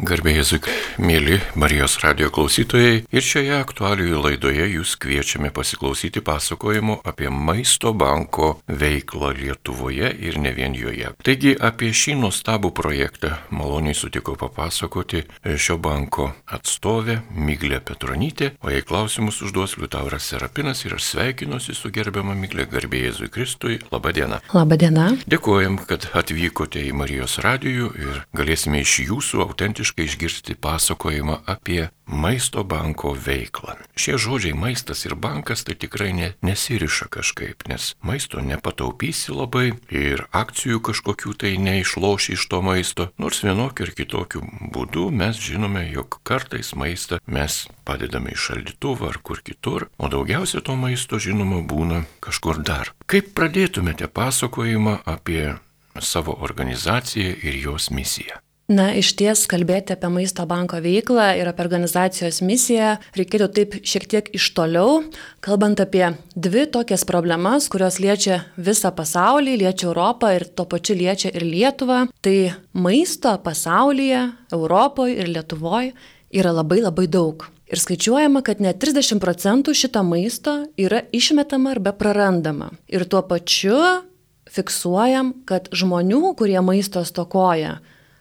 Garbėjai Jėzui, mėly Marijos radio klausytojai, ir šioje aktualijoje laidoje jūs kviečiame pasiklausyti pasakojimo apie maisto banko veiklą Lietuvoje ir ne vien joje. Taigi apie šį nuostabų projektą maloniai sutiko papasakoti šio banko atstovė Miglė Petronytė, o jei klausimus užduos Liutauras Serapinas ir aš sveikinuosi su gerbiama Miglė Garbėjai Jėzui Kristui. Labadiena. Labadiena. Dėkojam, kad atvykote į Marijos radijų ir galėsime iš jūsų autentiškai visiškai išgirsti pasakojimą apie maisto banko veiklą. Šie žodžiai maistas ir bankas tai tikrai ne, nesiriša kažkaip, nes maisto nepataupysi labai ir akcijų kažkokių tai neišloši iš to maisto, nors vienokiu ir kitokiu būdu mes žinome, jog kartais maistą mes padedame į šaldytuvą ar kur kitur, o daugiausia to maisto žinoma būna kažkur dar. Kaip pradėtumėte pasakojimą apie savo organizaciją ir jos misiją? Na, iš ties kalbėti apie maisto banko veiklą ir apie organizacijos misiją reikėtų taip šiek tiek iš toliau, kalbant apie dvi tokias problemas, kurios liečia visą pasaulį, liečia Europą ir tuo pačiu liečia ir Lietuvą. Tai maisto pasaulyje, Europoje ir Lietuvoje yra labai labai daug. Ir skaičiuojama, kad net 30 procentų šito maisto yra išmetama arba prarandama. Ir tuo pačiu fiksuojam, kad žmonių, kurie maisto stokoja,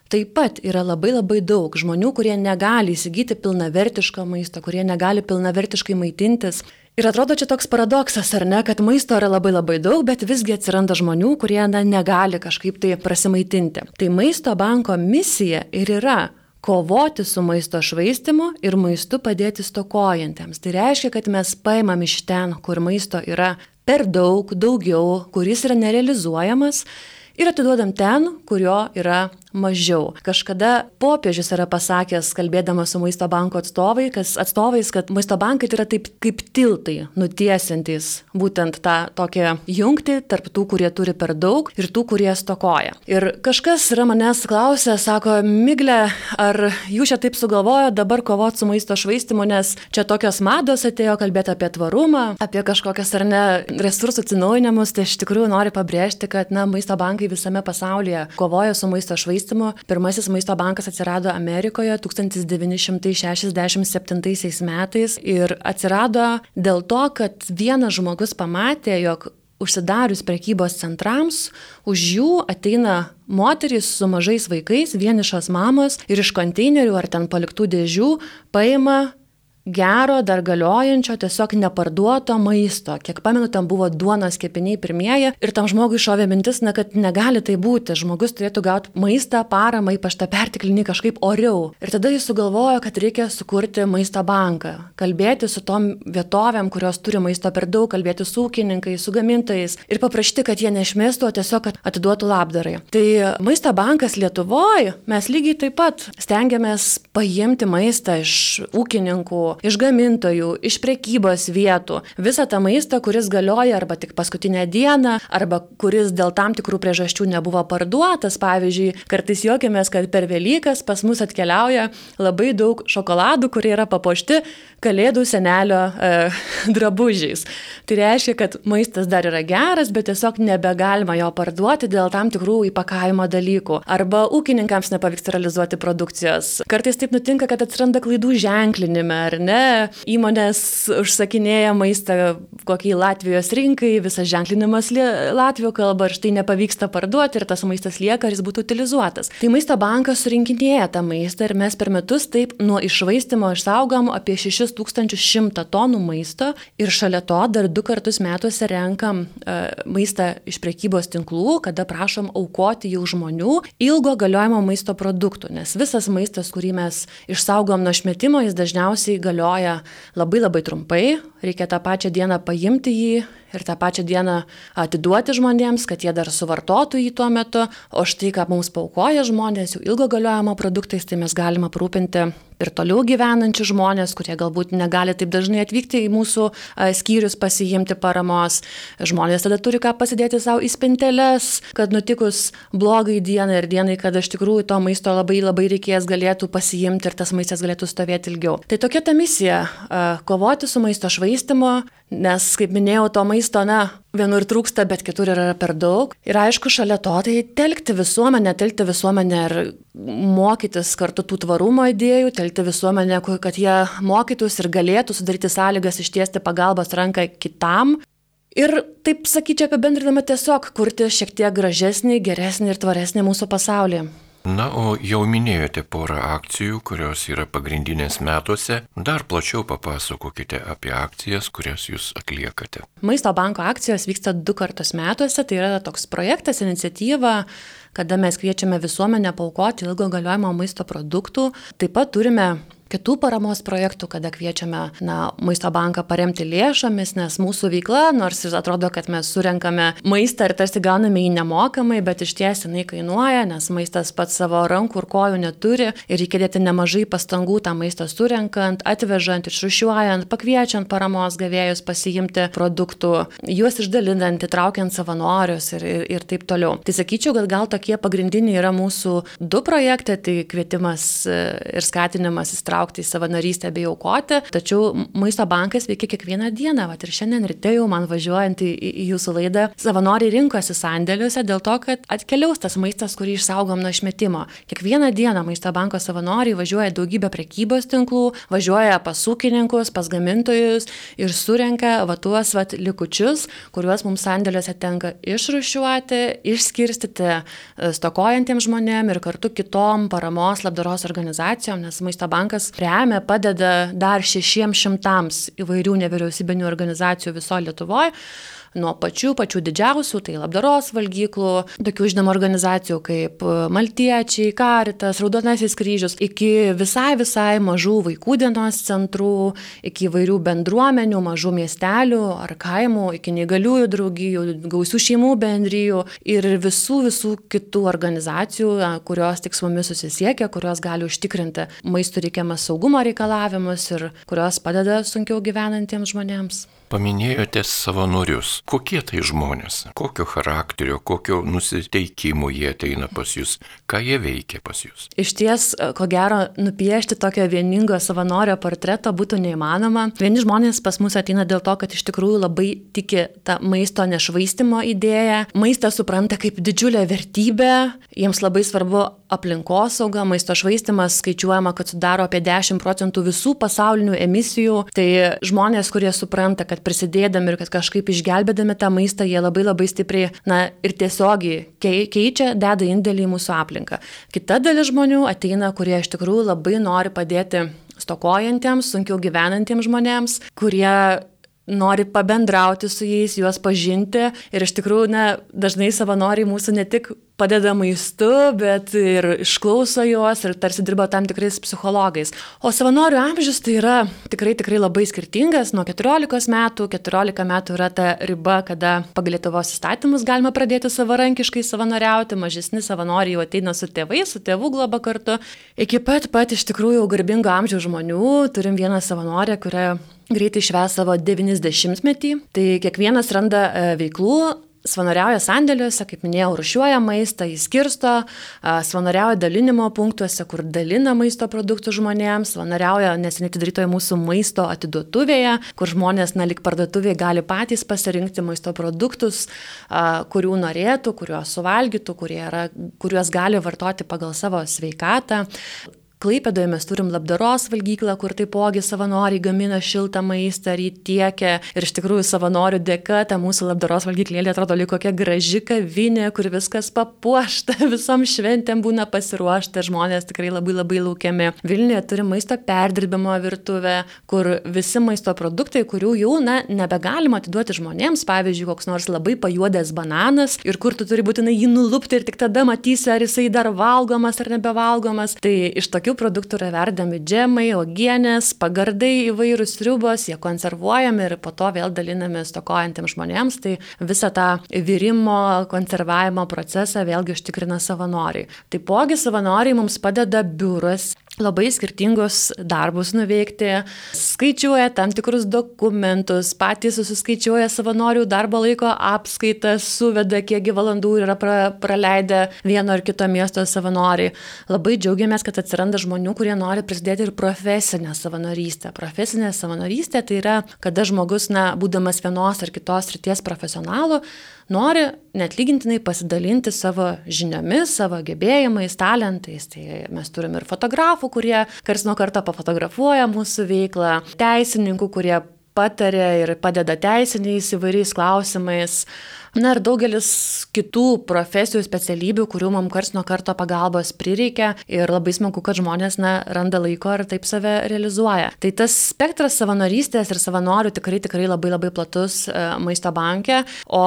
taip pat yra labai labai daug žmonių, kurie negali įsigyti pilnavertiško maisto, kurie negali pilnavertiškai maitintis. Ir atrodo čia toks paradoksas, ar ne, kad maisto yra labai labai daug, bet visgi atsiranda žmonių, kurie na, negali kažkaip tai prasimaitinti. Tai maisto banko misija ir yra kovoti su maisto švaistimu ir maistu padėti stokojantiems. Tai reiškia, kad mes paimam iš ten, kur maisto yra per daug, daugiau, kuris yra nerealizuojamas ir atiduodam ten, kurio yra mažiau. Kažkada popiežius yra pasakęs, kalbėdamas su maisto banko atstovai, kas, atstovais, kad maisto bankai tai yra taip kaip tiltai, nutiesiantys būtent tą tokią jungtį tarp tų, kurie turi per daug ir tų, kurie stokoja. Ir kažkas yra manęs klausę, sako, Miglė, ar jūs čia taip sugalvojo dabar kovoti su maisto švaistimu, nes čia tokios mados atėjo kalbėti apie tvarumą, apie kažkokias ar ne resursų atsinaujinimus, tai iš tikrųjų noriu pabrėžti, kad na, maisto bankai visame pasaulyje kovoja su maisto švaistimu švaistimu. Pirmasis maisto bankas atsirado Amerikoje 1967 metais ir atsirado dėl to, kad vienas žmogus pamatė, jog užsidarius prekybos centrams, už jų ateina moterys su mažais vaikais, vienišas mamos ir iš konteinerių ar ten paliktų dėžių paima gero, dar galiojančio, tiesiog neparduoto maisto. Kiek pamenu, ten buvo duonos kepiniai pirmieji ir tam žmogui šovė mintis, na, kad negali tai būti. Žmogus turėtų gauti maistą, paramą, ypač tą pertiklinį kažkaip oriau. Ir tada jis sugalvojo, kad reikia sukurti maisto banką. Kalbėti su tom vietovėm, kurios turi maisto per daug, kalbėti su ūkininkais, su gamintojais ir paprašyti, kad jie nešmėstų, o tiesiog atiduotų labdarai. Tai maisto bankas Lietuvoje mes lygiai taip pat stengiamės paimti maistą iš ūkininkų, iš gamintojų, iš prekybos vietų, visą tą maistą, kuris galioja arba tik paskutinę dieną, arba kuris dėl tam tikrų priežasčių nebuvo parduotas. Pavyzdžiui, kartais juokiamės, kad per Velykas pas mus atkeliauja labai daug šokoladų, kurie yra papuošti kalėdų senelio e, drabužiais. Tai reiškia, kad maistas dar yra geras, bet tiesiog nebegalima jo parduoti dėl tam tikrų įpakavimo dalykų. Arba ūkininkams nepavyksta realizuoti produkcijos. Kartais taip nutinka, kad atsiranda klaidų ženklinime, ar ne? Įmonės užsakinėja maistą kokiai Latvijos rinkai, visas ženklinimas Latvijos kalba ir štai nepavyksta parduoti ir tas maistas lieka, ar jis būtų utilizuotas. Tai maisto bankas surinkinėja tą maistą ir mes per metus taip nuo išvaistimo išsaugom apie 6100 tonų maisto ir šalia to dar du kartus metuose renkam uh, maistą iš prekybos tinklų, kada prašom aukoti jau žmonių ilgo galiojimo maisto produktų, nes visas maistas, kurį mes išsaugom nuo šmetimo, jis dažniausiai galioja labai labai trumpai, reikia tą pačią dieną paimti jį ir tą pačią dieną atiduoti žmonėms, kad jie dar suvartotų jį tuo metu, o štai ką mums paukoja žmonės jau ilgo galiojimo produktais, tai mes galime aprūpinti ir toliau gyvenančių žmonės, kurie galbūt negali taip dažnai atvykti į mūsų skyrius pasiimti paramos. Žmonės tada turi ką pasidėti savo į spinteles, kad nutikus blogai dienai ir dienai, kad iš tikrųjų to maisto labai labai reikės, galėtų pasiimti ir tas maistas galėtų stovėti ilgiau. Tai tokia ta misija - kovoti su maisto švaistimu, nes, kaip minėjau, to maisto na, vienur trūksta, bet kitur yra per daug. Ir aišku, šalia to tai telkti visuomenę, telkti visuomenę ir mokytis kartu tų tvarumo idėjų, telkti visuomenę, kad jie mokytųsi ir galėtų sudaryti sąlygas ištiesti pagalbos ranką kitam. Ir taip sakyčiau apibendrinama tiesiog kurti šiek tiek gražesnį, geresnį ir tvaresnį mūsų pasaulį. Na, o jau minėjote porą akcijų, kurios yra pagrindinės metuose. Dar plačiau papasakokite apie akcijas, kurias jūs atliekate. Maisto banko akcijos vyksta du kartus metuose. Tai yra toks projektas, iniciatyva, kada mes kviečiame visuomenę paukoti ilgo galiojimo maisto produktų. Taip pat turime kitų paramos projektų, kada kviečiame na, maisto banką paremti lėšomis, nes mūsų veikla, nors ir atrodo, kad mes surenkame maistą ir tarsi gauname jį nemokamai, bet iš ties jinai kainuoja, nes maistas pats savo rankų ir kojų neturi ir reikia dėti nemažai pastangų tą maistą surenkant, atvežant, išrušiuojant, pakviečiant paramos gavėjus pasiimti produktų, juos išdalinant, įtraukiant savanorius ir, ir, ir taip toliau. Tai sakyčiau, kad gal tokie pagrindiniai yra mūsų du projektai, tai kvietimas e, ir skatinimas įstraukti įsitraukti į savanorystę bei aukoti, tačiau maisto bankas veikia kiekvieną dieną. Vat ir šiandien ryte jau man važiuojant į, į jūsų laidą, savanoriai rinkosi sandėliuose dėl to, kad atkeliaus tas maistas, kurį išsaugom nuo išmetimo. Kiekvieną dieną maisto banko savanoriai važiuoja daugybę prekybos tinklų, važiuoja pas ūkininkus, pas gamintojus ir surenka va tuos va likučius, kuriuos mums sandėliuose tenka išrušiuoti, išskirstyti e, stokojantiems žmonėms ir kartu kitom paramos labdaros organizacijom, nes maisto bankas remia, padeda dar šešiems šimtams įvairių nevyriausybinių organizacijų viso Lietuvoje nuo pačių pačių didžiausių, tai labdaros valgyklų, tokių žinomų organizacijų kaip Maltiečiai, Karitas, Raudonasis kryžius, iki visai visai mažų vaikų dienos centrų, iki įvairių bendruomenių, mažų miestelių ar kaimų, iki neįgaliųjų draugijų, gausių šeimų bendryjų ir visų visų kitų organizacijų, kurios tik su mumis susisiekia, kurios gali užtikrinti maistų reikiamas saugumo reikalavimus ir kurios padeda sunkiau gyvenantiems žmonėms. Paminėjote savanorius. Kokie tai žmonės? Kokio charakterio, kokio nusiteikimo jie ateina pas jūs? Ką jie veikia pas jūs? Iš ties, ko gero, nupiešti tokio vieningo savanorio portreto būtų neįmanoma. Vieni žmonės pas mus ateina dėl to, kad iš tikrųjų labai tiki tą maisto nešvaistimo idėją. Maistą supranta kaip didžiulę vertybę. Jiems labai svarbu aplinkosauga, maisto švaistimas skaičiuojama, kad sudaro apie 10 procentų visų pasaulinių emisijų. Tai žmonės, kurie supranta, kad prisidėdami ir kad kažkaip išgelbėdami tą maistą, jie labai labai stipriai, na ir tiesiogiai keičia, deda indėlį į mūsų aplinką. Kita dalis žmonių ateina, kurie iš tikrųjų labai nori padėti stokojantiems, sunkiau gyvenantiems žmonėms, kurie nori pabendrauti su jais, juos pažinti ir iš tikrųjų, na, dažnai savanoriai mūsų ne tik padeda maistu, bet ir išklauso juos ir tarsi dirba tam tikrais psichologais. O savanorių amžius tai yra tikrai tikrai labai skirtingas, nuo 14 metų, 14 metų yra ta riba, kada pagal Lietuvos įstatymus galima pradėti savarankiškai savanoriauti, mažesni savanoriai jau ateina su tėvais, su tėvų globa kartu. Iki pat pat iš tikrųjų garbingo amžiaus žmonių turim vieną savanorę, kurią greitai šves savo 90-metį. Tai kiekvienas randa e, veiklų, Svanoriauja sandėliuose, kaip minėjau, rušiuoja maistą, įskirsto, svanoriauja dalinimo punktuose, kur dalina maisto produktų žmonėms, svanoriauja neseniai atidarytoje mūsų maisto atiduotuvėje, kur žmonės, na, lik parduotuvėje gali patys pasirinkti maisto produktus, kurių norėtų, kuriuos suvalgytų, yra, kuriuos gali vartoti pagal savo sveikatą. Klaipėdoje mes turim labdaros valgyklą, kur taipogi savanoriai gamina šiltą maistą ir jį tiekia. Ir iš tikrųjų savanorių dėka ta mūsų labdaros valgyklėlė atrodo lyg kokia graži kavinė, kur viskas papuošta, visom šventėm būna pasiruošta, žmonės tikrai labai labai laukiami. Vilniuje turim maisto perdirbimo virtuvę, kur visi maisto produktai, kurių jau na, nebegalima atiduoti žmonėms, pavyzdžiui, koks nors labai pajuodęs bananas ir kur tu turi būtinai jį nulupti ir tik tada matysi, ar jisai dar valgomas ar nebevalgomas. Tai iš tokių tokių produktų yra verdami džemai, ogienės, pagardai įvairūs sriubos, jie konservuojami ir po to vėl dalinami stokojantiems žmonėms. Tai visą tą virimo, konservavimo procesą vėlgi užtikrina savanoriai. Taipogi savanoriai mums padeda biuras labai skirtingus darbus nuveikti, skaičiuoja tam tikrus dokumentus, patys susiskaičiuoja savanorių darbo laiko apskaitas, suveda, kiekgi valandų yra pra, praleidę vieno ar kito miesto savanoriai. Labai džiaugiamės, kad atsiranda žmonių, kurie nori prisidėti ir profesinę savanorystę. Profesinė savanorystė tai yra, kada žmogus, na, būdamas vienos ar kitos ryties profesionalu, nori netlygintinai pasidalinti savo žiniomis, savo gebėjimais, talentais. Tai mes turime ir fotografų, kurie kars nuo karto pafotografuoja mūsų veiklą, teisininkų, kurie patarė ir padeda teisiniais įvairiais klausimais. Na ir daugelis kitų profesijų, specialybių, kurių mums kars nuo karto pagalbos prireikia ir labai smagu, kad žmonės na, randa laiko ir taip save realizuoja. Tai tas spektras savanorystės ir savanorių tikrai tikrai labai labai platus e, maisto banke, o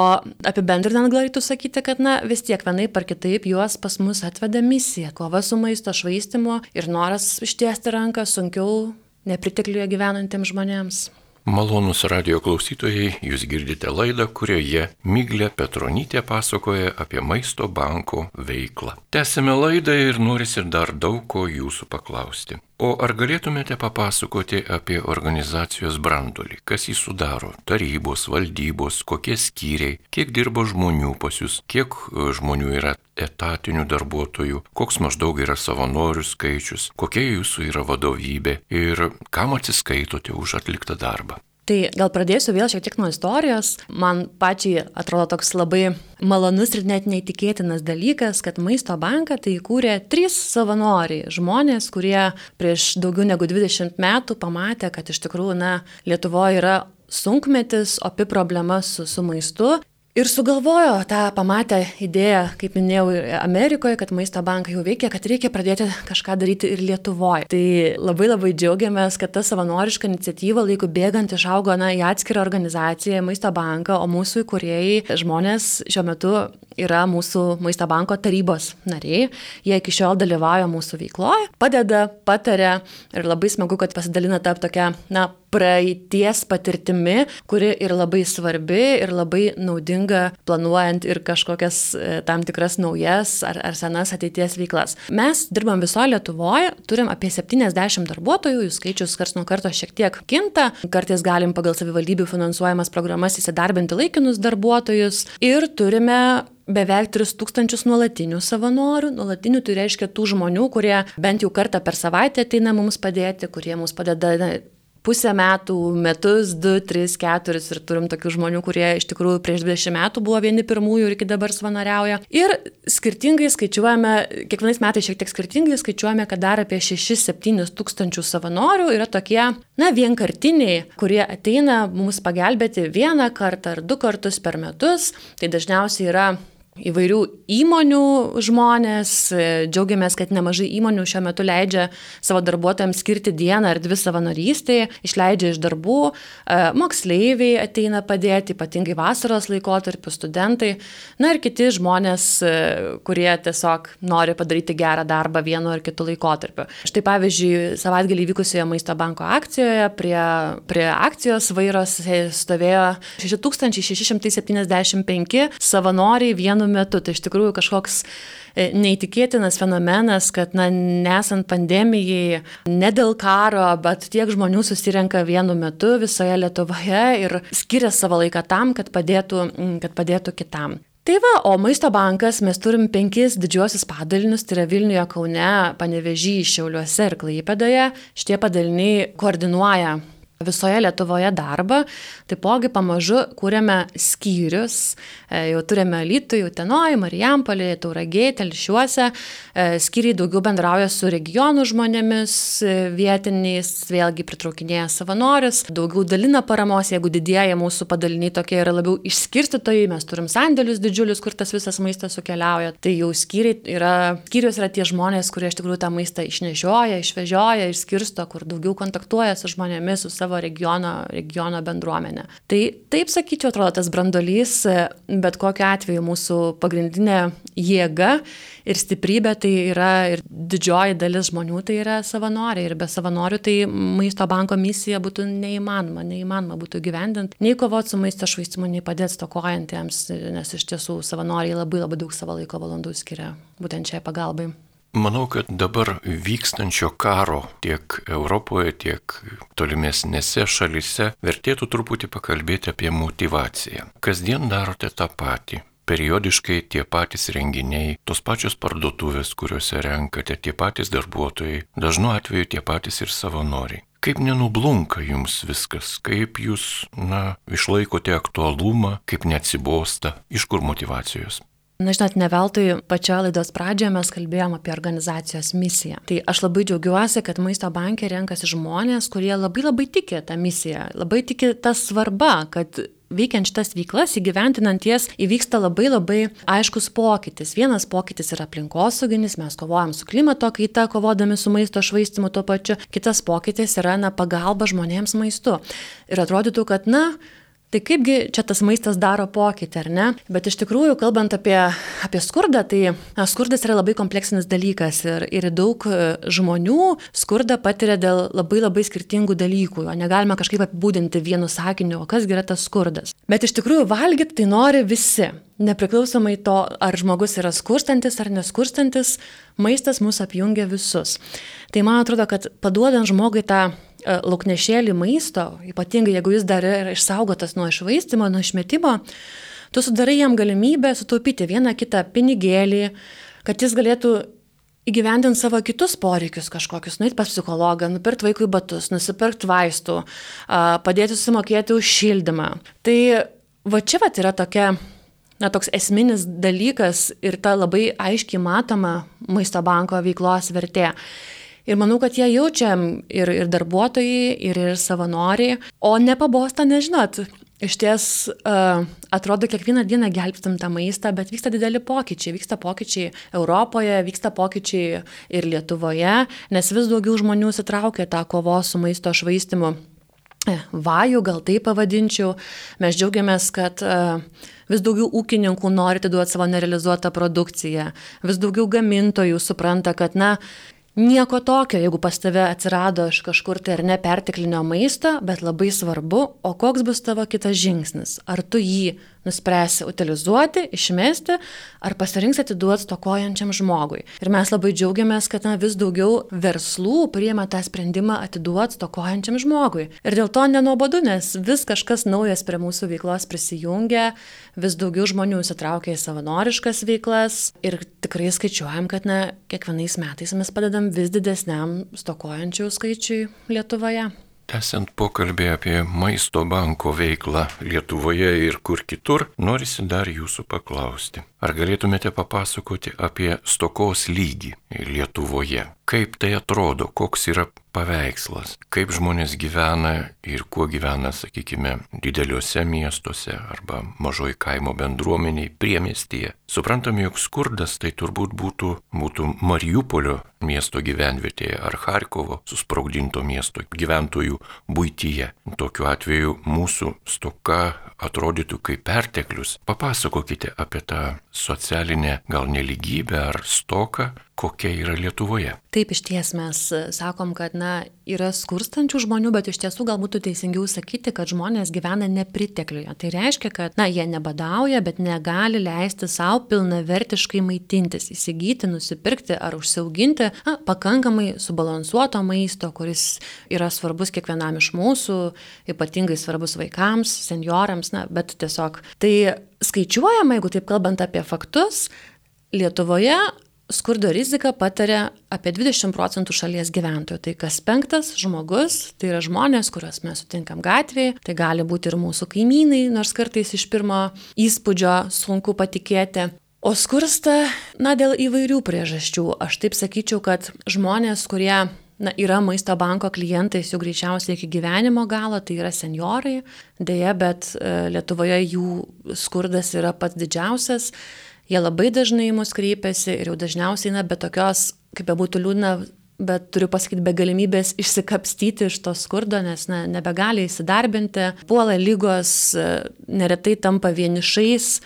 apibendrinant galėtų sakyti, kad na, vis tiek vienai par kitaip juos pas mus atveda misija - kova su maisto švaistimu ir noras ištiesti ranką sunkiau nepritekliuje gyvenantiems žmonėms. Malonus radio klausytojai, jūs girdite laidą, kurioje Myglė Petronytė pasakoja apie maisto banko veiklą. Tęsime laidą ir norisi dar daug ko jūsų paklausti. O ar galėtumėte papasakoti apie organizacijos brandolį, kas jį sudaro - tarybos, valdybos, kokie skyriai, kiek dirbo žmonių pas jūs, kiek e, žmonių yra etatinių darbuotojų, koks maždaug yra savanorių skaičius, kokia jūsų yra vadovybė? Ir kam atsiskaitote už atliktą darbą. Tai gal pradėsiu vėl šiek tiek nuo istorijos. Man pačiai atrodo toks labai malonus ir net neįtikėtinas dalykas, kad Maisto banką tai įkūrė trys savanoriai. Žmonės, kurie prieš daugiau negu 20 metų pamatė, kad iš tikrųjų, na, Lietuvoje yra sunkmetis, opi problema su, su maistu Ir sugalvojo tą pamatę idėją, kaip minėjau, Amerikoje, kad maisto bankai jau veikia, kad reikia pradėti kažką daryti ir Lietuvoje. Tai labai labai džiaugiamės, kad ta savanoriška iniciatyva laikų bėgant išaugo na, į atskirą organizaciją, maisto banką, o mūsų įkūrėjai žmonės šiuo metu yra mūsų maisto banko tarybos nariai. Jie iki šiol dalyvauja mūsų veikloje, padeda, patarė ir labai smagu, kad pasidalina tą tokią, na, praeities patirtimi, kuri ir labai svarbi, ir labai naudinga planuojant ir kažkokias e, tam tikras naujas ar, ar senas ateities veiklas. Mes dirbam visoje Lietuvoje, turim apie 70 darbuotojų, jų skaičius kars nuo karto šiek tiek kinta, kartais galim pagal savivaldybių finansuojamas programas įsidarbinti laikinus darbuotojus ir turime beveik 3000 nuolatinių savanorių. Nuolatinių tai reiškia tų žmonių, kurie bent jau kartą per savaitę ateina mums padėti, kurie mums padeda pusę metų, metus, du, tris, keturis ir turim tokių žmonių, kurie iš tikrųjų prieš 20 metų buvo vieni pirmųjų ir iki dabar savanoriauja. Ir skirtingai skaičiuojame, kiekvienais metais šiek tiek skirtingai skaičiuojame, kad dar apie 6-7 tūkstančių savanorių yra tokie, na, vienkartiniai, kurie ateina mums pagelbėti vieną kartą ar du kartus per metus. Tai dažniausiai yra įvairių įmonių žmonės. Džiaugiamės, kad nemažai įmonių šiuo metu leidžia savo darbuotojams skirti dieną ar dvi savanorystėje, išleidžia iš darbų, e, moksleiviai ateina padėti, ypatingai vasaros laikotarpiu, studentai, na ir kiti žmonės, e, kurie tiesiog nori padaryti gerą darbą vienu ar kitu laikotarpiu. Štai pavyzdžiui, savaitgalį vykusioje Maisto banko akcijoje prie, prie akcijos vairos stovėjo 6675 savanoriai vienu vienu metu. Tai iš tikrųjų kažkoks e, neįtikėtinas fenomenas, kad, na, nesant pandemijai, ne dėl karo, bet tiek žmonių susirenka vienu metu visoje Lietuvoje ir skiria savo laiką tam, kad padėtų, kad padėtų kitam. Tai va, o Maisto bankas mes turim penkis didžiuosius padalinius, tai yra Vilniuje, Kaune, Panevežyje, Šiauliuose ir Klaipėdoje. Šitie padaliniai koordinuoja visoje Lietuvoje darbą, taipogi pamažu kūrėme skyrius, e, jau turime Lytų, Utenoj, Marijampolį, Tauragė, Telšiuose, e, skyriai daugiau bendrauja su regionų žmonėmis, e, vietiniais, vėlgi pritraukinėja savanorius, daugiau dalina paramos, jeigu didėja mūsų padaliniai tokie yra labiau išskirstytojai, mes turim sandėlius didžiulius, kur tas visas maistas sukeliauja, tai jau skyriai yra, skyrius yra tie žmonės, kurie iš tikrųjų tą maistą išnešioja, išvežioja, išskirsto, kur daugiau kontaktuoja su žmonėmis, su savo savo regiono, regiono bendruomenę. Tai taip sakyčiau, atrodo, tas brandolys, bet kokiu atveju mūsų pagrindinė jėga ir stiprybė tai yra ir didžioji dalis žmonių tai yra savanoriai ir be savanorių tai maisto banko misija būtų neįmanoma, neįmanoma būtų gyvendinti, nei kovoti su maisto švaistimu, nei padėti stokojantiems, nes iš tiesų savanoriai labai labai daug savo laiko valandų skiria būtent šiai pagalbai. Manau, kad dabar vykstančio karo tiek Europoje, tiek tolimesnėse šalise vertėtų truputį pakalbėti apie motivaciją. Kasdien darote tą patį. Periodiškai tie patys renginiai, tos pačios parduotuvės, kuriuose renkate, tie patys darbuotojai, dažnu atveju tie patys ir savanoriai. Kaip nenublunka jums viskas, kaip jūs, na, išlaikote aktualumą, kaip neatsibosta, iš kur motivacijos? Na, žinot, ne veltui pačioje laidos pradžioje mes kalbėjom apie organizacijos misiją. Tai aš labai džiaugiuosi, kad maisto bankė renkasi žmonės, kurie labai labai tiki tą misiją, labai tiki tą svarbą, kad veikiant šitas veiklas, įgyventinant jas, įvyksta labai labai aiškus pokytis. Vienas pokytis yra aplinkosauginis, mes kovojam su klimato kaita, kovodami su maisto švaistimu tuo pačiu. Kitas pokytis yra, na, pagalba žmonėms maistu. Ir atrodytų, kad, na, Tai kaipgi čia tas maistas daro pokytį, ar ne? Bet iš tikrųjų, kalbant apie, apie skurdą, tai na, skurdas yra labai kompleksinis dalykas ir, ir daug e, žmonių skurdą patiria dėl labai labai skirtingų dalykų. O negalima kažkaip apibūdinti vienu sakiniu, o kas yra tas skurdas. Bet iš tikrųjų valgyti tai nori visi. Nepriklausomai to, ar žmogus yra skurstantis ar neskurstantis, maistas mus apjungia visus. Tai man atrodo, kad paduodant žmogui tą lauknešėlį maisto, ypatingai jeigu jis dar yra išsaugotas nuo išvaistimo, nuo išmetimo, tu sudarai jam galimybę sutaupyti vieną kitą pinigėlį, kad jis galėtų įgyvendinti savo kitus poreikius kažkokius, nueiti pas psichologą, nupirkti vaikui batus, nusipirkti vaistų, padėti susimokėti už šildymą. Tai va čia va yra tokia na, toks esminis dalykas ir ta labai aiškiai matoma maisto banko veiklos vertė. Ir manau, kad jie jaučia ir, ir darbuotojai, ir, ir savanoriai, o nepabosta, nežinot. Iš ties uh, atrodo, kiekvieną dieną gelbstam tą maistą, bet vyksta dideli pokyčiai. Vyksta pokyčiai Europoje, vyksta pokyčiai ir Lietuvoje, nes vis daugiau žmonių sitraukia tą kovos su maisto švaistimu eh, vajų, gal tai pavadinčiau. Mes džiaugiamės, kad uh, vis daugiau ūkininkų nori atiduoti savo nerealizuotą produkciją, vis daugiau gamintojų supranta, kad, na, Nieko tokio, jeigu pas tave atsirado iš kažkur tai ar ne perteklinio maisto, bet labai svarbu, o koks bus tavo kitas žingsnis. Ar tu jį nuspręsi utilizuoti, išmesti, ar pasirinksi atiduoti stokojančiam žmogui. Ir mes labai džiaugiamės, kad na, vis daugiau verslų priema tą sprendimą atiduoti stokojančiam žmogui. Ir dėl to nenuobodu, nes vis kažkas naujas prie mūsų veiklos prisijungia, vis daugiau žmonių įsitraukia į savanoriškas veiklas ir tikrai skaičiuojam, kad na, kiekvienais metais mes padedam vis didesniam stokojančių skaičiui Lietuvoje. Tęsiant pokalbį apie maisto banko veiklą Lietuvoje ir kur kitur, norisi dar jūsų paklausti. Ar galėtumėte papasakoti apie stokos lygį Lietuvoje? Kaip tai atrodo, koks yra paveikslas, kaip žmonės gyvena ir kuo gyvena, sakykime, dideliuose miestuose arba mažoj kaimo bendruomeniai, priemestyje. Suprantame, jog skurdas tai turbūt būtų, būtų Mariupolio miesto gyvenvietėje ar Harkovo susprogdinto miesto gyventojų būtyje. Tokiu atveju mūsų stoka atrodytų kaip perteklius. Papasakokite apie tą socialinę gal neligybę ar stoką, kokia yra Lietuvoje. Taip, iš ties mes e, sakom, kad na, yra skurstančių žmonių, bet iš tiesų gal būtų teisingiau sakyti, kad žmonės gyvena nepritekliuje. Tai reiškia, kad na, jie nebadauja, bet negali leisti savo pilnavertiškai maitintis, įsigyti, nusipirkti ar užsiauginti na, pakankamai subalansuoto maisto, kuris yra svarbus kiekvienam iš mūsų, ypatingai svarbus vaikams, seniorams, na, bet tiesiog tai skaičiuojama, jeigu taip kalbant apie faktus, Lietuvoje skurdo riziką patiria apie 20 procentų šalies gyventojų. Tai kas penktas žmogus, tai yra žmonės, kuriuos mes sutinkam gatvėje, tai gali būti ir mūsų kaimynai, nors kartais iš pirmo įspūdžio sunku patikėti. O skursta, na, dėl įvairių priežasčių. Aš taip sakyčiau, kad žmonės, kurie na, yra maisto banko klientais jau greičiausiai iki gyvenimo galo, tai yra seniorai. Deja, bet e, Lietuvoje jų skurdas yra pats didžiausias jie labai dažnai į mus kreipiasi ir jau dažniausiai, na, be tokios, kaip be būtų liūdna, bet turiu pasakyti, be galimybės išsikapstyti iš to skurdo, nes na, nebegali įsidarbinti, puola lygos, neretai tampa vienišais.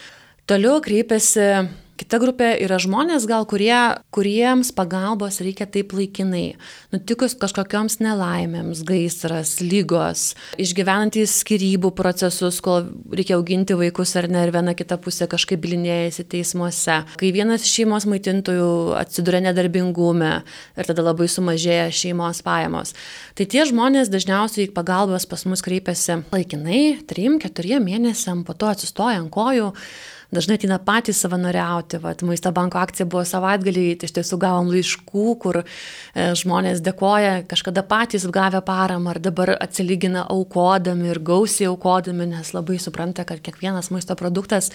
Toliau kreipiasi Kita grupė yra žmonės gal, kurie, kuriems pagalbos reikia taip laikinai. Nutikus kažkokioms nelaimėms, gaisras, lygos, išgyvenantys skirybų procesus, kol reikia auginti vaikus ar ne, ir viena kita pusė kažkaip bilinėjasi teismuose. Kai vienas šeimos maitintojų atsiduria nedarbingume ir tada labai sumažėja šeimos pajamos. Tai tie žmonės dažniausiai pagalbos pas mus kreipiasi laikinai, 3-4 mėnesiam, po to atsistoja ant kojų dažnai ateina patys savanoriauti. Vat, Maisto banko akcija buvo savaitgalį, tai iš tiesų gavom laiškų, kur e, žmonės dėkoja kažkada patys gavę paramą ar dabar atsilygina aukodami ir gausiai aukodami, nes labai supranta, kad kiekvienas maisto produktas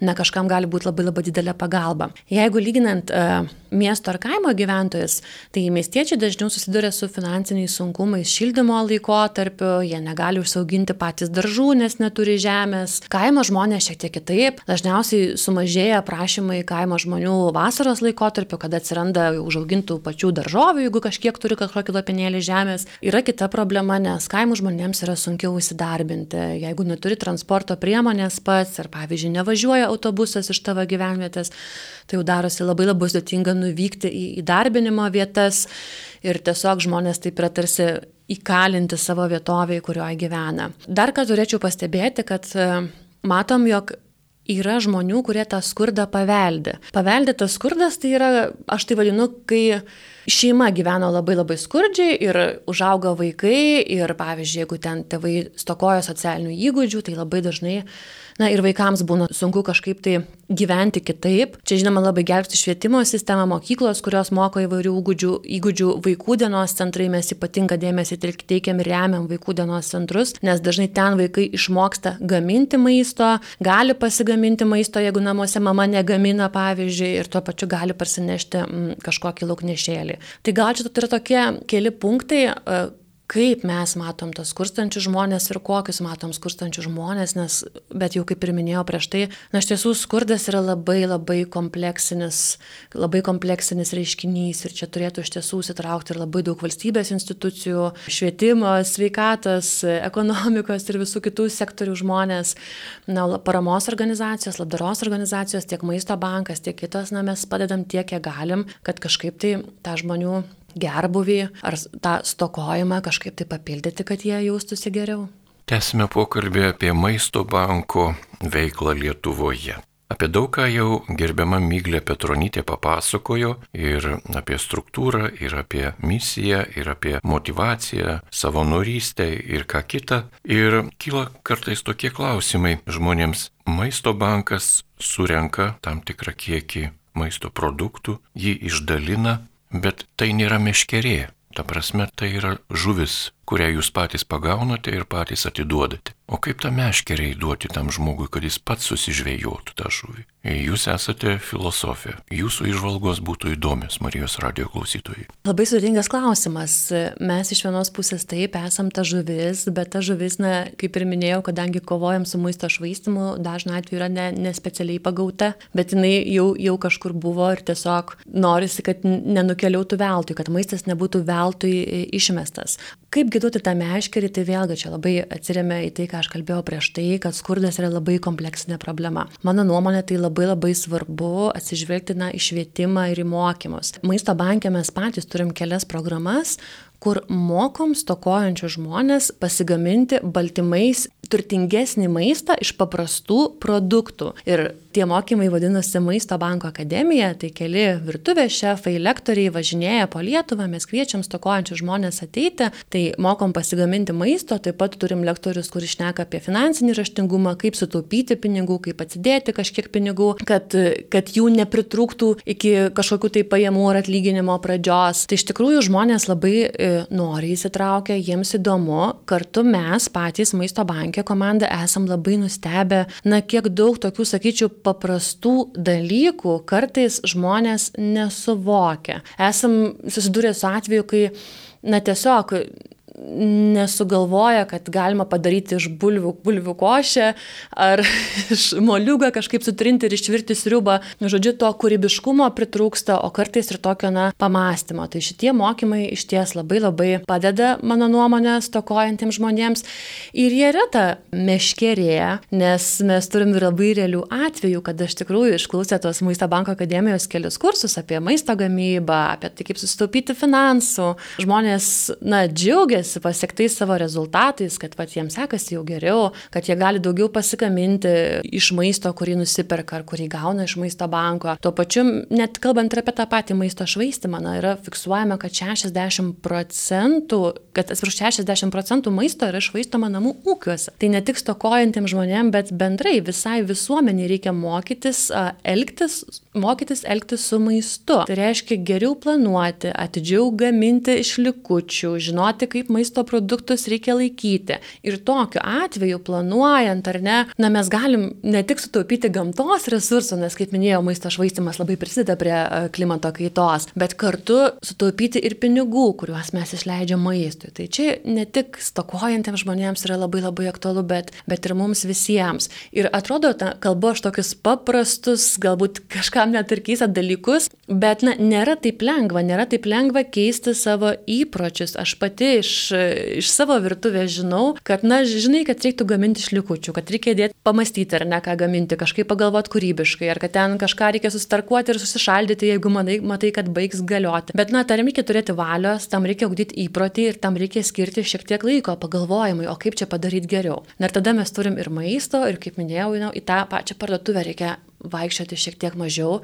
ne kažkam gali būti labai labai didelė pagalba. Jeigu lyginant uh, miesto ar kaimo gyventojus, tai miestiečiai dažniau susiduria su finansiniais sunkumais šildymo laikotarpiu, jie negali užsiauginti patys daržų, nes neturi žemės. Kaimo žmonės šiek tiek kitaip, dažniausiai dažniausiai sumažėja prašymai kaimo žmonių vasaros laikotarpiu, kada atsiranda užaugintų pačių daržovių, jeigu kažkiek turi kažkokį lopinėlį žemės. Yra kita problema, nes kaimo žmonėms yra sunkiau įsidarbinti. Jeigu neturi transporto priemonės pats, ar pavyzdžiui nevažiuoja autobusas iš tavo gyvenvietės, tai jau darosi labai labai sudėtinga nuvykti į įdarbinimo vietas ir tiesiog žmonės taip yra tarsi įkalinti savo vietovėje, kurioje gyvena. Dar ką turėčiau pastebėti, kad e, matom, jog yra žmonių, kurie tą skurdą paveldė. Paveldėtas skurdas tai yra, aš tai vadinu, kai šeima gyveno labai labai skurdžiai ir užauga vaikai ir pavyzdžiui, jeigu ten tėvai stokoja socialinių įgūdžių, tai labai dažnai na ir vaikams būna sunku kažkaip tai gyventi kitaip. Čia žinoma labai gelbsti švietimo sistema, mokyklos, kurios moko įvairių įgūdžių, įgūdžių vaikų dienos centrai, mes ypatingą dėmesį teikiam ir remiam vaikų dienos centrus, nes dažnai ten vaikai išmoksta gaminti maisto, gali pasigaminti maisto, jeigu namuose mama negamina, pavyzdžiui, ir tuo pačiu gali parsinešti mm, kažkokį lauknešėlį. Tai gal čia yra tokie keli punktai, kaip mes matom tos skurstančius žmonės ir kokius matom skurstančius žmonės, nes, bet jau kaip ir minėjau prieš tai, na iš tiesų skurdas yra labai labai kompleksinis, labai kompleksinis reiškinys ir čia turėtų iš tiesų įsitraukti ir labai daug valstybės institucijų, švietimo, sveikatos, ekonomikos ir visų kitų sektorių žmonės, na, paramos organizacijos, labdaros organizacijos, tiek maisto bankas, tiek kitos, na, mes padedam tiek, kiek galim, kad kažkaip tai tą žmonių gerbuvį ar tą stokojimą kažkaip tai papildyti, kad jie jaustųsi geriau. Tęsime pokalbį apie maisto banko veiklą Lietuvoje. Apie daug ką jau gerbiama Myglė Petronytė papasakojo ir apie struktūrą, ir apie misiją, ir apie motivaciją, savanorystę ir ką kitą. Ir kyla kartais tokie klausimai žmonėms. Maisto bankas surenka tam tikrą kiekį maisto produktų, jį išdalina Bet tai nėra meškerė. Ta prasme, tai yra žuvis, kurią jūs patys pagaunate ir patys atiduodate. O kaip tą meškerę įduoti tam žmogui, kad jis pats susižvėjotų tą žuvį? Jūs esate filosofė, jūsų išvalgos būtų įdomios Marijos radio klausytojai. Labai sudėtingas klausimas. Mes iš vienos pusės taip esam ta žuvis, bet ta žuvis, na, kaip ir minėjau, kadangi kovojam su maisto švaistimu, dažnai atveju yra ne, nespecialiai pagauta, bet jinai jau, jau kažkur buvo ir tiesiog norisi, kad nenukeliautų veltui, kad maistas nebūtų veltui išmestas. Kaip giduoti tą meškerį, tai vėlgi čia labai atsiriame į tai, ką aš kalbėjau prieš tai, kad skurdas yra labai kompleksinė problema. Mano nuomonė tai labai labai svarbu atsižvelgti na, į švietimą ir į mokymus. Maisto bankė mes patys turim kelias programas, kur mokom stokojančius žmonės pasigaminti baltymais turtingesnį maistą iš paprastų produktų. Ir tie mokymai vadinasi Maisto banko akademija, tai keli virtuvės šefai, lektoriai važinėja po Lietuvą, mes kviečiam stokojančius žmonės ateiti, tai mokom pasigaminti maisto, taip pat turim lektorius, kuris šneka apie finansinį raštingumą, kaip sutaupyti pinigų, kaip atsidėti kažkiek pinigų, kad, kad jų nepritrūktų iki kažkokių tai pajamų ar atlyginimo pradžios. Tai iš tikrųjų žmonės labai e, nori įsitraukę, jiems įdomu, kartu mes patys Maisto bankė komanda esam labai nustebę, na kiek daug tokių, sakyčiau, paprastų dalykų kartais žmonės nesuvokia. Esam susidūrę su atveju, kai, na tiesiog nesugalvoja, kad galima padaryti iš bulvių, bulvių košę ar iš moliugą kažkaip sutrinti ir išvirti sriubą. Žodžiu, to kūrybiškumo pritrūksta, o kartais ir tokio, na, pamastymo. Tai šitie mokymai iš ties labai labai padeda, mano nuomonė, stokojantiems žmonėms. Ir jie yra ta meškerė, nes mes turim ir labai realių atvejų, kad iš tikrųjų išklausę tos Maisto banko akademijos kelius kursus apie maisto gamybą, apie tai, kaip susitaupyti finansų. Žmonės, na, džiaugiasi pasiektais savo rezultatais, kad pat jiems sekasi jau geriau, kad jie gali daugiau pasikaminti iš maisto, kurį nusiperka ar kurį gauna iš maisto banko. Tuo pačiu, net kalbant ir apie tą patį maisto švaistimą, na, yra fiksuojama, kad 60 procentų, kad atsiprašau, 60 procentų maisto yra išvaistoma namų ūkiuose. Tai ne tik stokojantiems žmonėms, bet bendrai visai visuomeniai reikia mokytis elgtis, mokytis elgtis su maistu. Tai reiškia geriau planuoti, atidžiau gaminti iš likučių, žinoti, kaip maisto produktus reikia laikyti. Ir tokiu atveju planuojant, ar ne, na mes galim ne tik sutaupyti gamtos resursų, nes kaip minėjau, maisto švaistimas labai prisideda prie klimato kaitos, bet kartu sutaupyti ir pinigų, kuriuos mes išleidžiam maistui. Tai čia ne tik stokojantiems žmonėms yra labai labai aktualu, bet, bet ir mums visiems. Ir atrodo, ta, kalbu aš tokius paprastus, galbūt kažkam net ir keista dalykus, bet na, nėra taip lengva, nėra taip lengva keisti savo įpročius. Aš pati iš, iš savo virtuvės žinau, kad, na, žinai, kad reiktų gaminti iš likučių, kad reikia dėti pamastyti ar ne ką gaminti, kažkaip pagalvoti kūrybiškai, ar kad ten kažką reikia sustarkuoti ir susišaldyti, jeigu manai, matai, kad baigs galioti. Bet, na, tam reikia turėti valios, tam reikia augdyti įprotį ir tam reikia skirti šiek tiek laiko pagalvojimui, o kaip čia padaryti geriau. Na ir tada mes turim ir maisto, ir kaip minėjau, į tą pačią parduotuvę reikia vaikščioti šiek tiek mažiau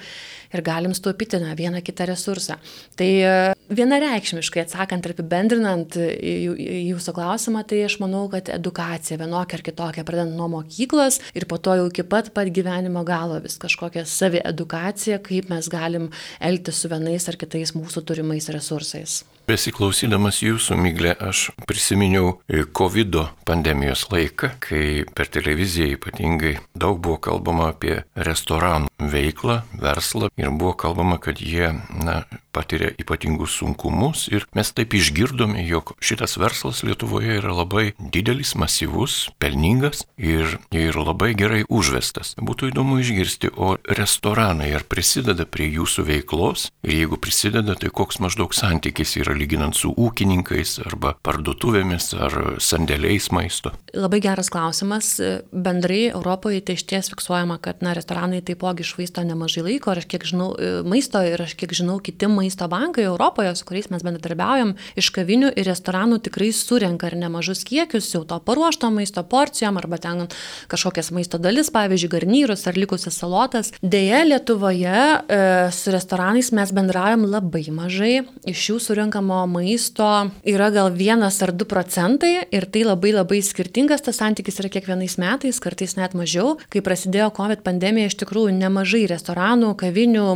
ir galim staupyti na, vieną kitą resursą. Tai e, vienareikšmiškai atsakant ir apibendrinant jūsų klausimą, tai aš manau, kad edukacija vienokia ar kitokia, pradedant nuo mokyklos ir po to jau iki pat pat gyvenimo galo vis kažkokia savi edukacija, kaip mes galim elgtis su vienais ar kitais mūsų turimais resursais. Besiklausydamas jūsų, Miglė, aš prisiminiau COVID pandemijos laiką, kai per televiziją ypatingai daug buvo kalbama apie restoranų veiklą, verslą ir buvo kalbama, kad jie na, patiria ypatingus sunkumus ir mes taip išgirdome, jog šitas verslas Lietuvoje yra labai didelis, masyvus, pelningas ir, ir labai gerai užvestas. Būtų įdomu išgirsti, o restoranai ar prisideda prie jūsų veiklos ir jeigu prisideda, tai koks maždaug santykis yra lyginant su ūkininkais arba parduotuvėmis ar sandėliais maisto? Labai geras klausimas. Bendrai Europoje tai iš ties fiksuojama, kad na, restoranai taipogi išvaisto nemažai laiko ir aš kiek žinau maisto ir aš kiek žinau kiti maisto maisto bankai Europoje, su kuriais mes bendradarbiaujam, iš kavinių ir restoranų tikrai surenka ir nemažus kiekius jau to paruošto maisto porcijom arba ten kažkokias maisto dalis, pavyzdžiui, garnyrus ar likusias salotas. Deja, Lietuvoje e, su restoranais mes bendraujam labai mažai. Iš jų surinkamo maisto yra gal vienas ar du procentai ir tai labai labai skirtingas tas santykis yra kiekvienais metais, kartais net mažiau. Kai prasidėjo COVID pandemija, iš tikrųjų nemažai restoranų, kavinių,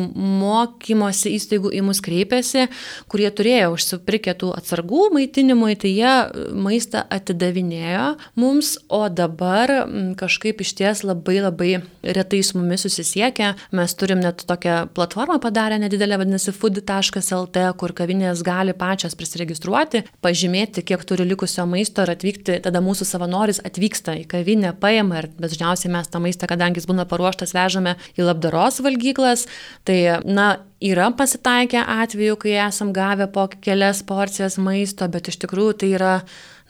mokymosi įstaigų į mus kreipėsi, kurie turėjo užsipirkę tų atsargų maitinimui, tai jie maistą atidavinėjo mums, o dabar kažkaip iš ties labai labai retai su mumis susisiekia. Mes turim net tokią platformą padarę nedidelę, vadinasi food.lt, kur kavinės gali pačios prisiregistruoti, pažymėti, kiek turi likusio maisto ir atvykti, tada mūsų savanoris atvyksta į kavinę, paima ir dažniausiai mes tą maistą, kadangi jis būna paruoštas, vežame į labdaros valgyklas. Tai, na, yra pasitaikę atvejų, kai esam gavę po kelias porcijas maisto, bet iš tikrųjų tai yra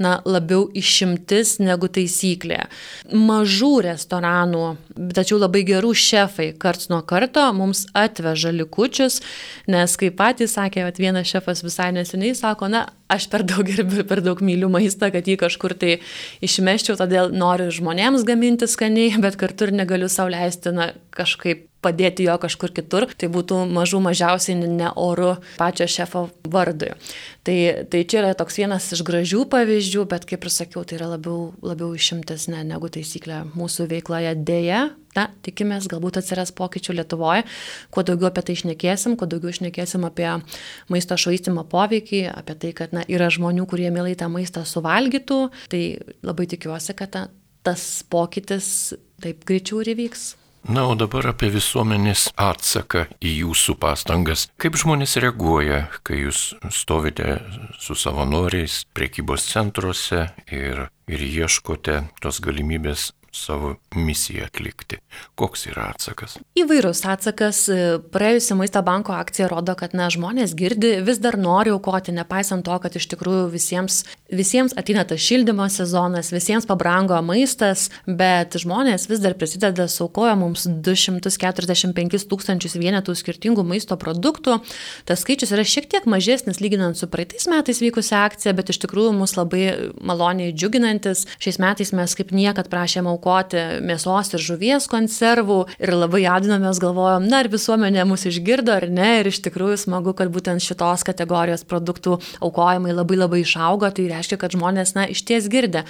na, labiau išimtis negu taisyklė. Mažų restoranų, tačiau labai gerų šefai karts nuo karto mums atveža likučius, nes kaip patys sakė, kad vienas šefas visai neseniai sako, na, aš per daug gerbiu, per daug myliu maistą, kad jį kažkur tai išmeščiau, todėl noriu žmonėms gaminti skaniai, bet kartu ir negaliu sauliaisti, na, kažkaip padėti jo kažkur kitur, tai būtų mažų mažiausiai ne oru pačio šefo vardui. Tai, tai čia yra toks vienas iš gražių pavyzdžių, bet kaip ir sakiau, tai yra labiau, labiau išimtis ne, negu taisyklė mūsų veikloje dėja. Na, tikimės, galbūt atsiras pokyčių Lietuvoje, kuo daugiau apie tai išnekėsim, kuo daugiau išnekėsim apie maisto švaistimo poveikį, apie tai, kad na, yra žmonių, kurie mielai tą maistą suvalgytų, tai labai tikiuosi, kad ta, tas pokytis taip greičiau ir įvyks. Na, o dabar apie visuomenės atsaką į jūsų pastangas. Kaip žmonės reaguoja, kai jūs stovite su savanoriais prekybos centruose ir, ir ieškote tos galimybės savo misiją atlikti. Koks yra atsakas? Įvairus atsakas. Praėjusi Maisto banko akcija rodo, kad na, žmonės girdi, vis dar nori aukoti, nepaisant to, kad iš tikrųjų visiems, visiems ateina tas šildymo sezonas, visiems pabrango maistas, bet žmonės vis dar prisideda, saukoja mums 245 tūkstančius vienetų skirtingų maisto produktų. Tas skaičius yra šiek tiek mažesnis lyginant su praeitais metais vykusią akciją, bet iš tikrųjų mus labai maloniai džiuginantis. Šiais metais mes kaip niekad prašėme aukoti aukoti mėsos ir žuvies konservų ir labai jaudinomės galvojom, na ar visuomenė mus išgirdo ar ne ir iš tikrųjų smagu, kad būtent šitos kategorijos produktų aukojimai labai labai išaugo, tai reiškia, kad žmonės, na, iš ties girdė.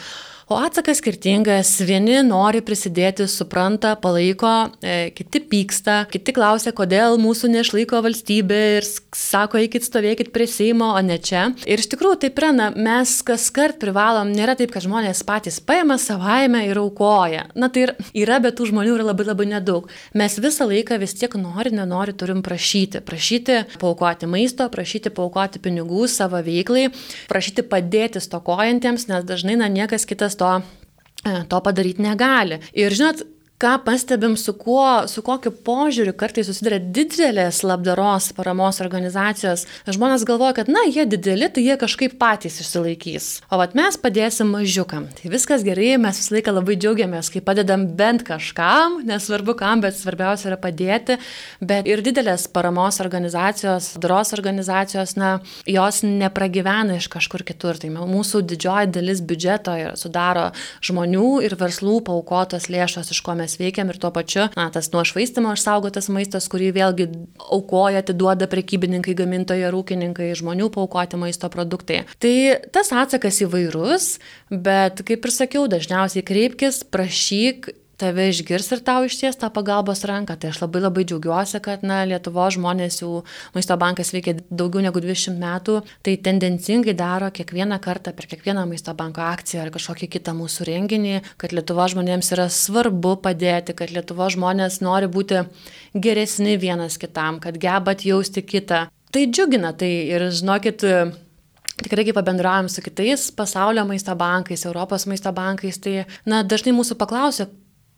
O atsakas skirtingas. Vieni nori prisidėti, supranta, palaiko, e, kiti pyksta, kiti klausia, kodėl mūsų nešlaiko valstybė ir sako, eikit stovėkit prie Seimo, o ne čia. Ir iš tikrųjų taip yra, na, mes kas kart privalom, nėra taip, kad žmonės patys paima savaime ir aukoja. Na tai ir yra, bet tų žmonių yra labai labai nedaug. Mes visą laiką vis tiek nori, nenori turim prašyti. Prašyti paukoti maisto, prašyti paukoti pinigų savo veiklai, prašyti padėti stokojantiems, nes dažnai, na, niekas kitas to e, to padaryti negali. Ir žinot, ką pastebim, su, kuo, su kokiu požiūriu kartais susiduria didelės labdaros paramos organizacijos. Žmonės galvoja, kad, na, jie dideli, tai jie kažkaip patys išsilaikys. O vat mes padėsim mažiukam. Tai viskas gerai, mes visą laiką labai džiaugiamės, kai padedam bent kažkam, nesvarbu kam, bet svarbiausia yra padėti. Bet ir didelės paramos organizacijos, labdaros organizacijos, na, jos nepragyvena iš kažkur kitur. Tai mūsų didžioji dalis biudžeto sudaro žmonių ir verslų paukotos lėšos, iš ko mes mes veikiam ir tuo pačiu, na, tas nuo švaistimo išsaugotas maistas, kurį vėlgi aukoja, atiduoda prekybininkai, gamintojai, rūkininkai, žmonių paukoti maisto produktai. Tai tas atsakas įvairus, bet kaip ir sakiau, dažniausiai kreipkis, prašyk tave išgirs ir tau išties tą pagalbos ranką. Tai aš labai labai džiaugiuosi, kad na, Lietuvo žmonės jau Maisto bankas veikia daugiau negu 20 metų, tai tendencingai daro kiekvieną kartą per kiekvieną Maisto banko akciją ar kažkokį kitą mūsų renginį, kad Lietuvo žmonėms yra svarbu padėti, kad Lietuvo žmonės nori būti geresni vienas kitam, kad geba atjausti kitą. Tai džiugina, tai ir žinokit, Tikrai, kai pabendraujam su kitais pasaulio maisto bankais, Europos maisto bankais, tai na, dažnai mūsų paklausia,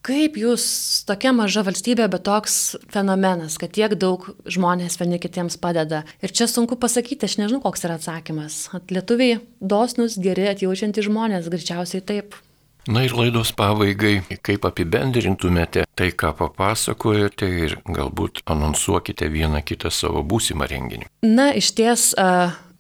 Kaip jūs, tokia maža valstybė, bet toks fenomenas, kad tiek daug žmonės vieni kitiems padeda. Ir čia sunku pasakyti, aš nežinau, koks yra atsakymas. At lietuviai dosnus, geri, atjaučiantys žmonės, greičiausiai taip. Na ir laidos pabaigai, kaip apibendrintumėte tai, ką papasakojote ir galbūt anonsuokite vieną kitą savo būsimą renginį. Na, iš ties,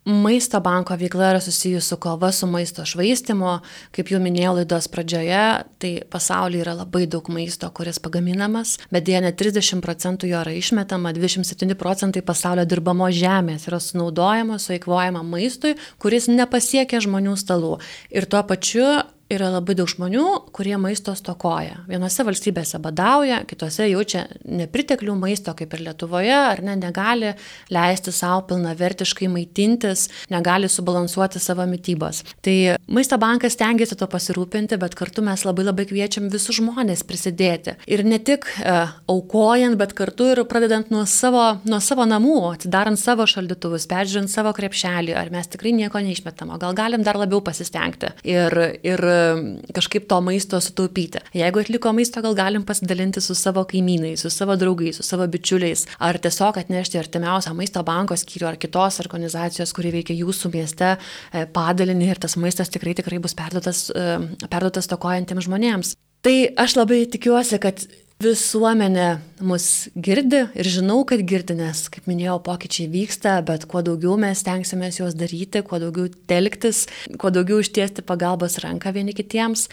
Maisto banko veikla yra susijusi su kova su maisto švaistimu. Kaip jau minėjau laidos pradžioje, tai pasaulyje yra labai daug maisto, kuris pagaminamas, bet dėja net 30 procentų jo yra išmetama, 27 procentai pasaulio dirbamo žemės yra sunaudojama, sueikvojama maistui, kuris nepasiekia žmonių stalų. Ir tuo pačiu yra labai daug žmonių, kurie maisto stokoja. Vienose valstybėse badauja, kitose jaučia nepriteklių maisto, kaip ir Lietuvoje, ar ne, negali leisti savo pilnavertiškai maitintis, negali subalansuoti savo mytybos. Tai maisto bankas tengiasi to pasirūpinti, bet kartu mes labai labai kviečiam visus žmonės prisidėti. Ir ne tik e, aukojant, bet kartu ir pradedant nuo savo, nuo savo namų, atidarant savo šaldytuvus, peržiūrint savo krepšelį, ar mes tikrai nieko neišmetam, o gal galim dar labiau pasistengti. Ir, ir kažkaip to maisto sutaupyti. Jeigu atliko maisto, gal galim pasidalinti su savo kaimynais, su savo draugais, su savo bičiuliais, ar tiesiog atnešti artimiausią maisto banko skyrių ar kitos organizacijos, kuri veikia jūsų mieste e, padalinį ir tas maistas tikrai tikrai bus perduotas, e, perduotas tokojantiems žmonėms. Tai aš labai tikiuosi, kad visuomenė mus girdi ir žinau, kad girdi, nes, kaip minėjau, pokyčiai vyksta, bet kuo daugiau mes tenksimės juos daryti, kuo daugiau telktis, kuo daugiau ištiesti pagalbos ranką vieni kitiems,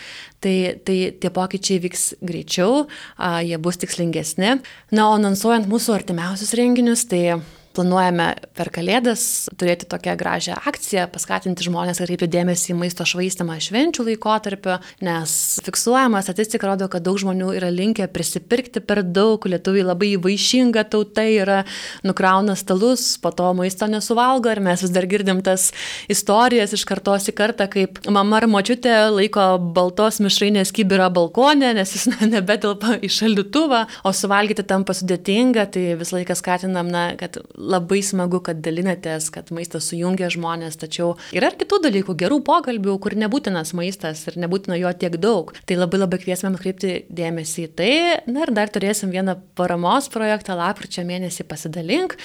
tai, tai tie pokyčiai vyks greičiau, a, jie bus tikslingesni. Na, o anonsuojant mūsų artimiausius renginius, tai Planuojame per Kalėdas turėti tokią gražią akciją, paskatinti žmonės atkreipti dėmesį į maisto švaistimą švenčių laikotarpiu, nes fiksuojama statistika rodo, kad daug žmonių yra linkę prisipirkti per daug, lietuviai labai vaišinga tauta yra, nukrauna stalus, po to maisto nesuvalgo ir mes vis dar girdim tas istorijas iš kartos į kartą, kaip mama ar močiutė laiko baltos mišrainės kibirą balkonė, nes jis nebetelpa į šaldytuvą, o suvalgyti tampa sudėtinga, tai visą laiką skatinam, na, kad labai smagu, kad dalinatės, kad maistas sujungia žmonės, tačiau yra ir kitų dalykų, gerų pokalbių, kur nebūtinas maistas ir nebūtina jo tiek daug. Tai labai labai kviesime atkreipti dėmesį į tai. Na ir dar turėsim vieną paramos projektą lapkričio mėnesį pasidalink.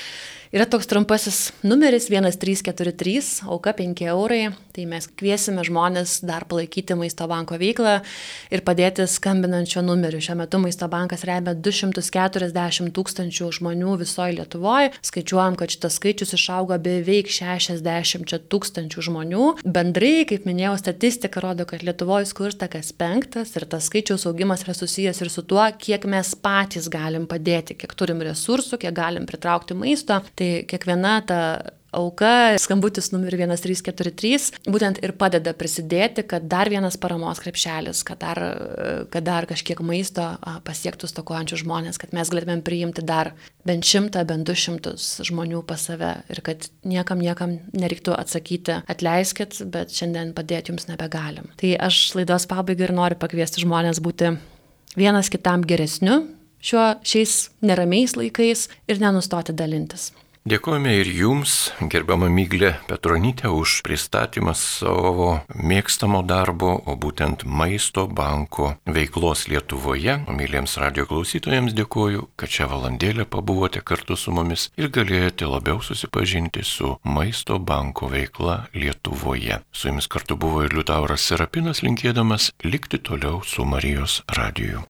Yra toks trumpasis numeris 1343, auka 5 eurai. Tai mes kviesime žmonės dar palaikyti Maisto banko veiklą ir padėti skambinančio numeriu. Šiuo metu Maisto bankas remia 240 tūkstančių žmonių visoje Lietuvoje. Skaičiuojam, kad šitas skaičius išaugo beveik 60 tūkstančių žmonių. Bendrai, kaip minėjau, statistika rodo, kad Lietuvoje skursta kas penktas ir tas skaičiaus augimas yra susijęs ir su tuo, kiek mes patys galim padėti, kiek turim resursų, kiek galim pritraukti maisto. Tai kiekviena ta auka, skambutis numeris 1343, būtent ir padeda prisidėti, kad dar vienas paramos krepšelis, kad dar, kad dar kažkiek maisto pasiektų stokojančių žmonės, kad mes galėtumėm priimti dar bent šimtą, bent du šimtus žmonių pas save ir kad niekam, niekam nereiktų atsakyti, atleiskit, bet šiandien padėti jums nebegalim. Tai aš laidos pabaigai ir noriu pakviesti žmonės būti vienas kitam geresniu šiuo šiais neramiais laikais ir nenustoti dalintis. Dėkojame ir jums, gerbama Myglė Petronytė, už pristatymą savo mėgstamo darbo, o būtent maisto banko veiklos Lietuvoje. Myliems radio klausytojams dėkoju, kad šią valandėlę pabuvote kartu su mumis ir galėjote labiau susipažinti su maisto banko veikla Lietuvoje. Su jumis kartu buvo ir Liutauras Serapinas, linkėdamas likti toliau su Marijos radiju.